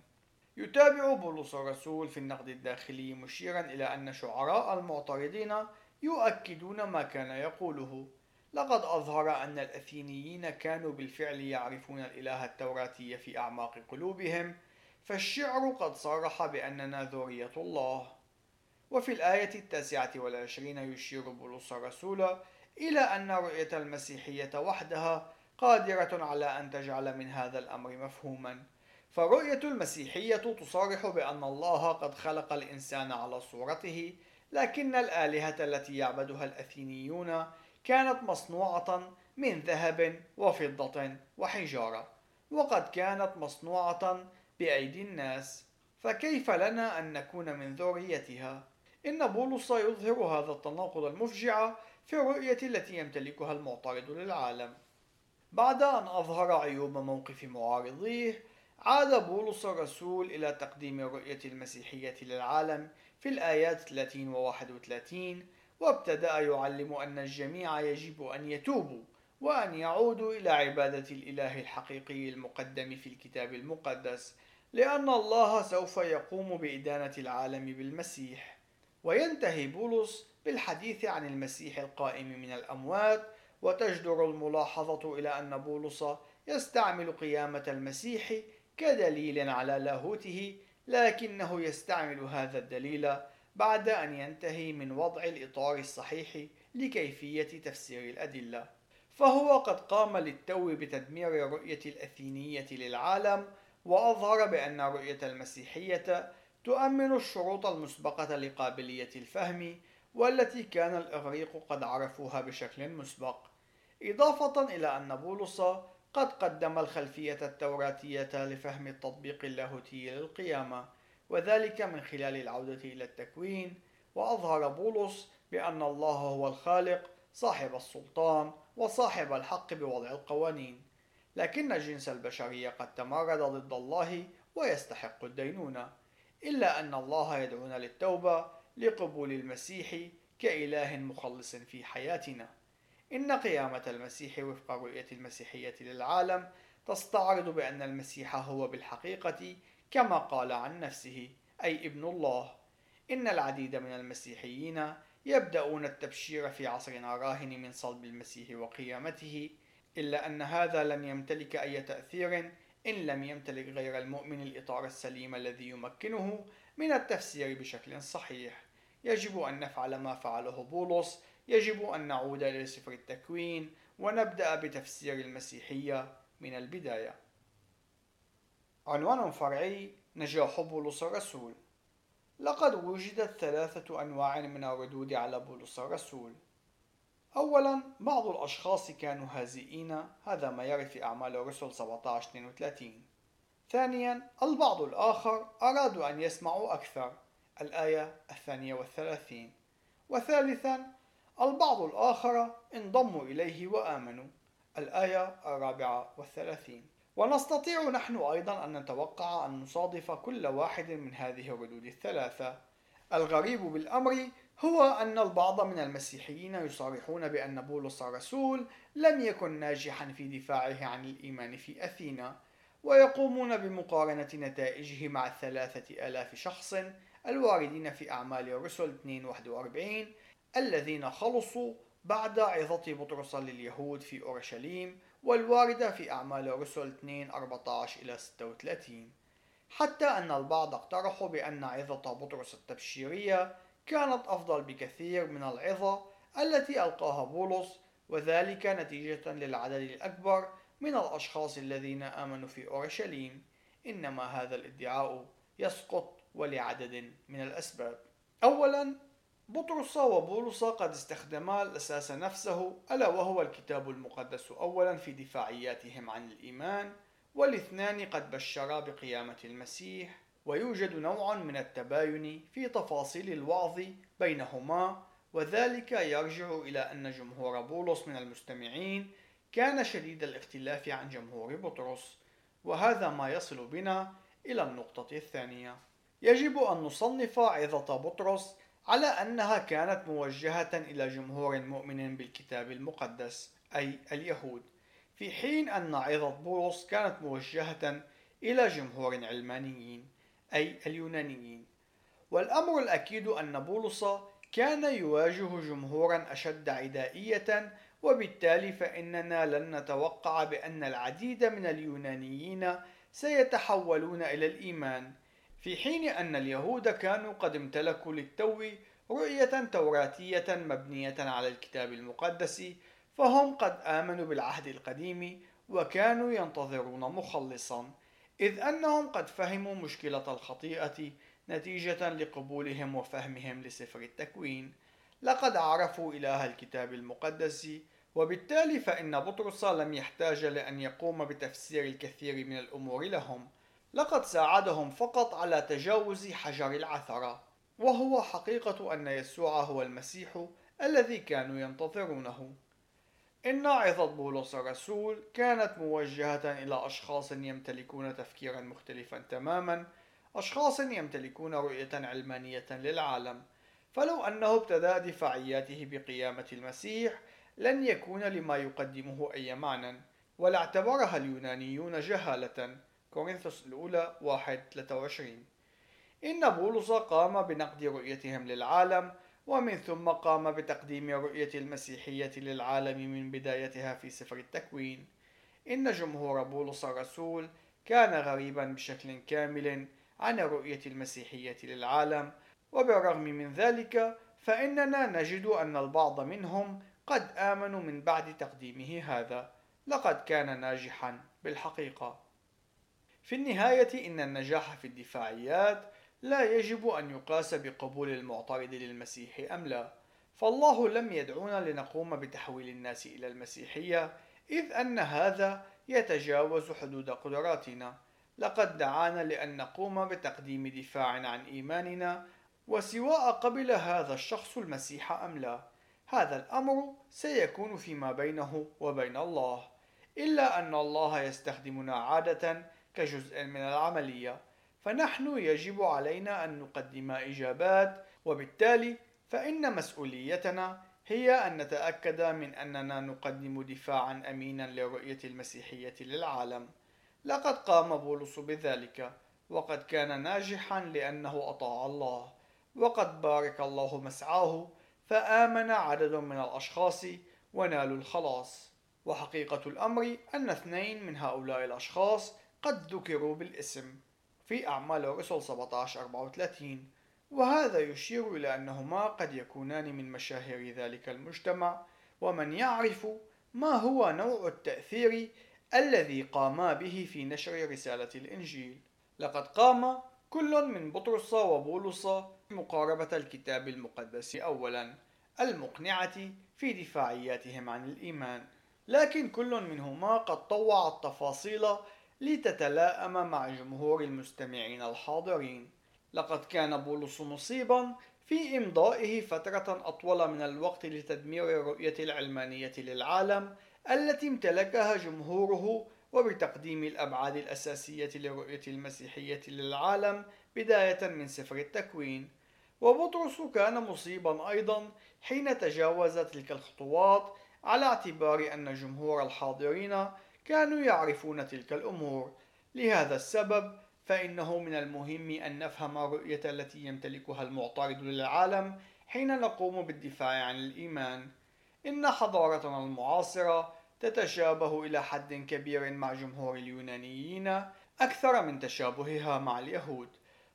يتابع بولس الرسول في النقد الداخلي مشيرا إلى أن شعراء المعترضين يؤكدون ما كان يقوله. لقد أظهر أن الأثينيين كانوا بالفعل يعرفون الإله التوراتي في أعماق قلوبهم فالشعر قد صرح بأننا ذرية الله. وفي الآية التاسعة والعشرين يشير بولس الرسول إلى أن رؤية المسيحية وحدها قادرة على أن تجعل من هذا الأمر مفهوما. فرؤية المسيحية تصرح بأن الله قد خلق الإنسان على صورته لكن الآلهة التي يعبدها الأثينيون كانت مصنوعة من ذهب وفضة وحجارة وقد كانت مصنوعة بأيدي الناس فكيف لنا أن نكون من ذريتها؟ إن بولس يظهر هذا التناقض المفجع في الرؤية التي يمتلكها المعترض للعالم بعد أن أظهر عيوب موقف معارضيه عاد بولس الرسول إلى تقديم الرؤية المسيحية للعالم في الآيات 30 و 31 وابتدأ يعلم أن الجميع يجب أن يتوبوا وأن يعودوا إلى عبادة الإله الحقيقي المقدم في الكتاب المقدس لأن الله سوف يقوم بإدانة العالم بالمسيح. وينتهي بولس بالحديث عن المسيح القائم من الأموات وتجدر الملاحظة إلى أن بولس يستعمل قيامة المسيح كدليل على لاهوته لكنه يستعمل هذا الدليل بعد أن ينتهي من وضع الإطار الصحيح لكيفية تفسير الأدلة. فهو قد قام للتو بتدمير الرؤية الأثينية للعالم وأظهر بأن رؤية المسيحية تؤمن الشروط المسبقة لقابلية الفهم والتي كان الإغريق قد عرفوها بشكل مسبق. إضافة إلى أن بولس قد قدم الخلفية التوراتية لفهم التطبيق اللاهوتي للقيامة. وذلك من خلال العودة إلى التكوين وأظهر بولس بأن الله هو الخالق صاحب السلطان وصاحب الحق بوضع القوانين. لكن جنس البشرية قد تمرد ضد الله ويستحق الدينونة. إلا أن الله يدعونا للتوبة لقبول المسيح كإله مخلص في حياتنا. إن قيامة المسيح وفق رؤية المسيحية للعالم تستعرض بأن المسيح هو بالحقيقة كما قال عن نفسه أي ابن الله إن العديد من المسيحيين يبدأون التبشير في عصرنا الراهن من صلب المسيح وقيامته إلا أن هذا لن يمتلك أي تأثير إن لم يمتلك غير المؤمن الإطار السليم الذي يمكنه من التفسير بشكل صحيح. يجب أن نفعل ما فعله بولس يجب أن نعود إلى سفر التكوين ونبدأ بتفسير المسيحية من البداية. عنوان فرعي نجاح بولس الرسول لقد وجدت ثلاثة أنواع من الردود على بولس الرسول أولا بعض الأشخاص كانوا هازئين هذا ما يرد في أعمال الرسل 17-32 ثانيا البعض الآخر أرادوا أن يسمعوا أكثر الآية الثانية والثلاثين. وثالثا البعض الآخر انضموا إليه وآمنوا الآية الرابعة والثلاثين. ونستطيع نحن أيضا أن نتوقع أن نصادف كل واحد من هذه الردود الثلاثة. الغريب بالأمر هو أن البعض من المسيحيين يصرحون بأن بولس الرسول لم يكن ناجحا في دفاعه عن الإيمان في أثينا ويقومون بمقارنة نتائجه مع الثلاثة آلاف شخص الواردين في أعمال الرسل 241 الذين خلصوا بعد عظة بطرس لليهود في أورشليم والواردة في أعمال الرسل 2 14 إلى 36 حتى أن البعض اقترحوا بأن عظة بطرس التبشيرية كانت أفضل بكثير من العظة التي ألقاها بولس وذلك نتيجة للعدد الأكبر من الأشخاص الذين آمنوا في أورشليم. إنما هذا الادعاء يسقط ولعدد من الأسباب. أولا بطرس وبولس قد استخدما الأساس نفسه ألا وهو الكتاب المقدس أولا في دفاعياتهم عن الإيمان والاثنان قد بشرا بقيامة المسيح ويوجد نوع من التباين في تفاصيل الوعظ بينهما وذلك يرجع إلى أن جمهور بولس من المستمعين كان شديد الاختلاف عن جمهور بطرس وهذا ما يصل بنا إلى النقطة الثانية. يجب أن نصنف عظة بطرس على أنها كانت موجهة إلى جمهور مؤمن بالكتاب المقدس أي اليهود. في حين أن عظة بولس كانت موجهة إلى جمهور علمانيين أي اليونانيين. والأمر الأكيد أن بولس كان يواجه جمهورا أشد عدائية وبالتالي فإننا لن نتوقع بأن العديد من اليونانيين سيتحولون إلى الإيمان. في حين أن اليهود كانوا قد امتلكوا للتو رؤية توراتية مبنية على الكتاب المقدس فهم قد آمنوا بالعهد القديم وكانوا ينتظرون مخلصا إذ أنهم قد فهموا مشكلة الخطيئة نتيجة لقبولهم وفهمهم لسفر التكوين. لقد عرفوا إله الكتاب المقدس وبالتالي فإن بطرس لم يحتاج لأن يقوم بتفسير الكثير من الأمور لهم. لقد ساعدهم فقط على تجاوز حجر العثرة. وهو حقيقة أن يسوع هو المسيح الذي كانوا ينتظرونه. إن عظة بولس الرسول كانت موجهة إلى أشخاص يمتلكون تفكيرا مختلفا تماما أشخاص يمتلكون رؤية علمانية للعالم. فلو أنه ابتدأ دفاعياته بقيامة المسيح لن يكون لما يقدمه أي معنى ولا اعتبرها اليونانيون جهالة. كورنثوس الأولى 1 23 إن بولس قام بنقد رؤيتهم للعالم ومن ثم قام بتقديم رؤية المسيحية للعالم من بدايتها في سفر التكوين. إن جمهور بولس الرسول كان غريبا بشكل كامل عن رؤية المسيحية للعالم وبالرغم من ذلك فإننا نجد أن البعض منهم قد آمنوا من بعد تقديمه هذا. لقد كان ناجحا بالحقيقة. في النهاية إن النجاح في الدفاعيات لا يجب أن يقاس بقبول المعترض للمسيح أم لا. فالله لم يدعونا لنقوم بتحويل الناس إلى المسيحية إذ أن هذا يتجاوز حدود قدراتنا. لقد دعانا لأن نقوم بتقديم دفاع عن إيماننا وسواء قبل هذا الشخص المسيح أم لا. هذا الأمر سيكون فيما بينه وبين الله. إلا أن الله يستخدمنا عادة كجزء من العملية. فنحن يجب علينا أن نقدم إجابات وبالتالي فإن مسؤوليتنا هي أن نتأكد من أننا نقدم دفاعا أمينا لرؤية المسيحية للعالم. لقد قام بولس بذلك وقد كان ناجحا لأنه أطاع الله وقد بارك الله مسعاه فآمن عدد من الأشخاص ونالوا الخلاص. وحقيقة الأمر أن اثنين من هؤلاء الأشخاص قد ذكروا بالاسم في أعمال الرسل 1734 وهذا يشير إلى أنهما قد يكونان من مشاهير ذلك المجتمع ومن يعرف ما هو نوع التأثير الذي قاما به في نشر رسالة الإنجيل. لقد قام كل من بطرس وبولس مقاربة الكتاب المقدس أولا المقنعة في دفاعياتهم عن الإيمان لكن كل منهما قد طوع التفاصيل لتتلائم مع جمهور المستمعين الحاضرين. لقد كان بولس مصيبا في إمضائه فترة أطول من الوقت لتدمير الرؤية العلمانية للعالم التي امتلكها جمهوره وبتقديم الأبعاد الأساسية لرؤية المسيحية للعالم بداية من سفر التكوين. وبطرس كان مصيبا أيضا حين تجاوز تلك الخطوات على اعتبار أن جمهور الحاضرين كانوا يعرفون تلك الأمور. لهذا السبب فإنه من المهم أن نفهم الرؤية التي يمتلكها المعترض للعالم حين نقوم بالدفاع عن الإيمان. إن حضارتنا المعاصرة تتشابه إلى حد كبير مع جمهور اليونانيين أكثر من تشابهها مع اليهود.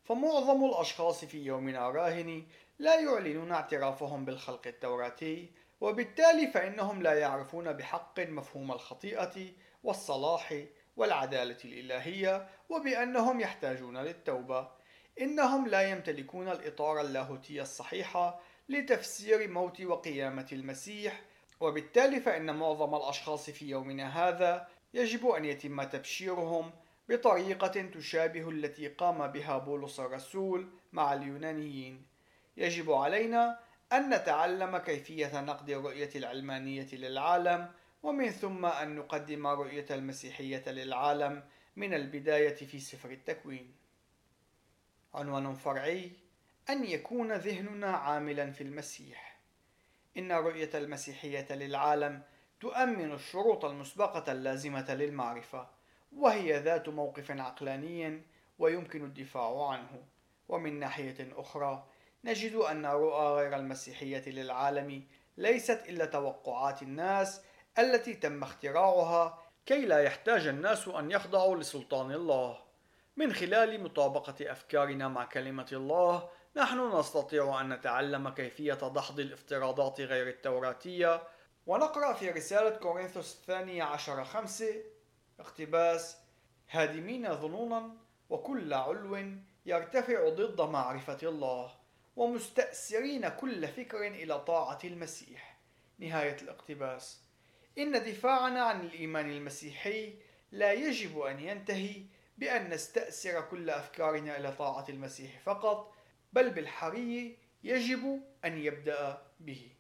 فمعظم الأشخاص في يومنا الراهن لا يعلنون اعترافهم بالخلق التوراتي وبالتالي فإنهم لا يعرفون بحق مفهوم الخطيئة والصلاح والعدالة الإلهية وبأنهم يحتاجون للتوبة. إنهم لا يمتلكون الإطار اللاهوتي الصحيح لتفسير موت وقيامة المسيح وبالتالي فإن معظم الأشخاص في يومنا هذا يجب أن يتم تبشيرهم بطريقة تشابه التي قام بها بولس الرسول مع اليونانيين. يجب علينا أن نتعلم كيفية نقد الرؤية العلمانية للعالم ومن ثم أن نقدم رؤية المسيحية للعالم من البداية في سفر التكوين. عنوان فرعي: أن يكون ذهننا عاملا في المسيح. إن رؤية المسيحية للعالم تؤمن الشروط المسبقة اللازمة للمعرفة، وهي ذات موقف عقلاني ويمكن الدفاع عنه. ومن ناحية أخرى، نجد أن رؤى غير المسيحية للعالم ليست إلا توقعات الناس التي تم اختراعها كي لا يحتاج الناس أن يخضعوا لسلطان الله. من خلال مطابقة أفكارنا مع كلمة الله، نحن نستطيع أن نتعلم كيفية دحض الافتراضات غير التوراتية، ونقرأ في رسالة كورنثوس الثانية عشر خمسة اقتباس: هادمين ظنونا وكل علو يرتفع ضد معرفة الله، ومستأسرين كل فكر إلى طاعة المسيح. نهاية الاقتباس. إن دفاعنا عن الإيمان المسيحي لا يجب أن ينتهي بأن نستأسر كل أفكارنا إلى طاعة المسيح فقط، بل بالحري يجب أن يبدأ به.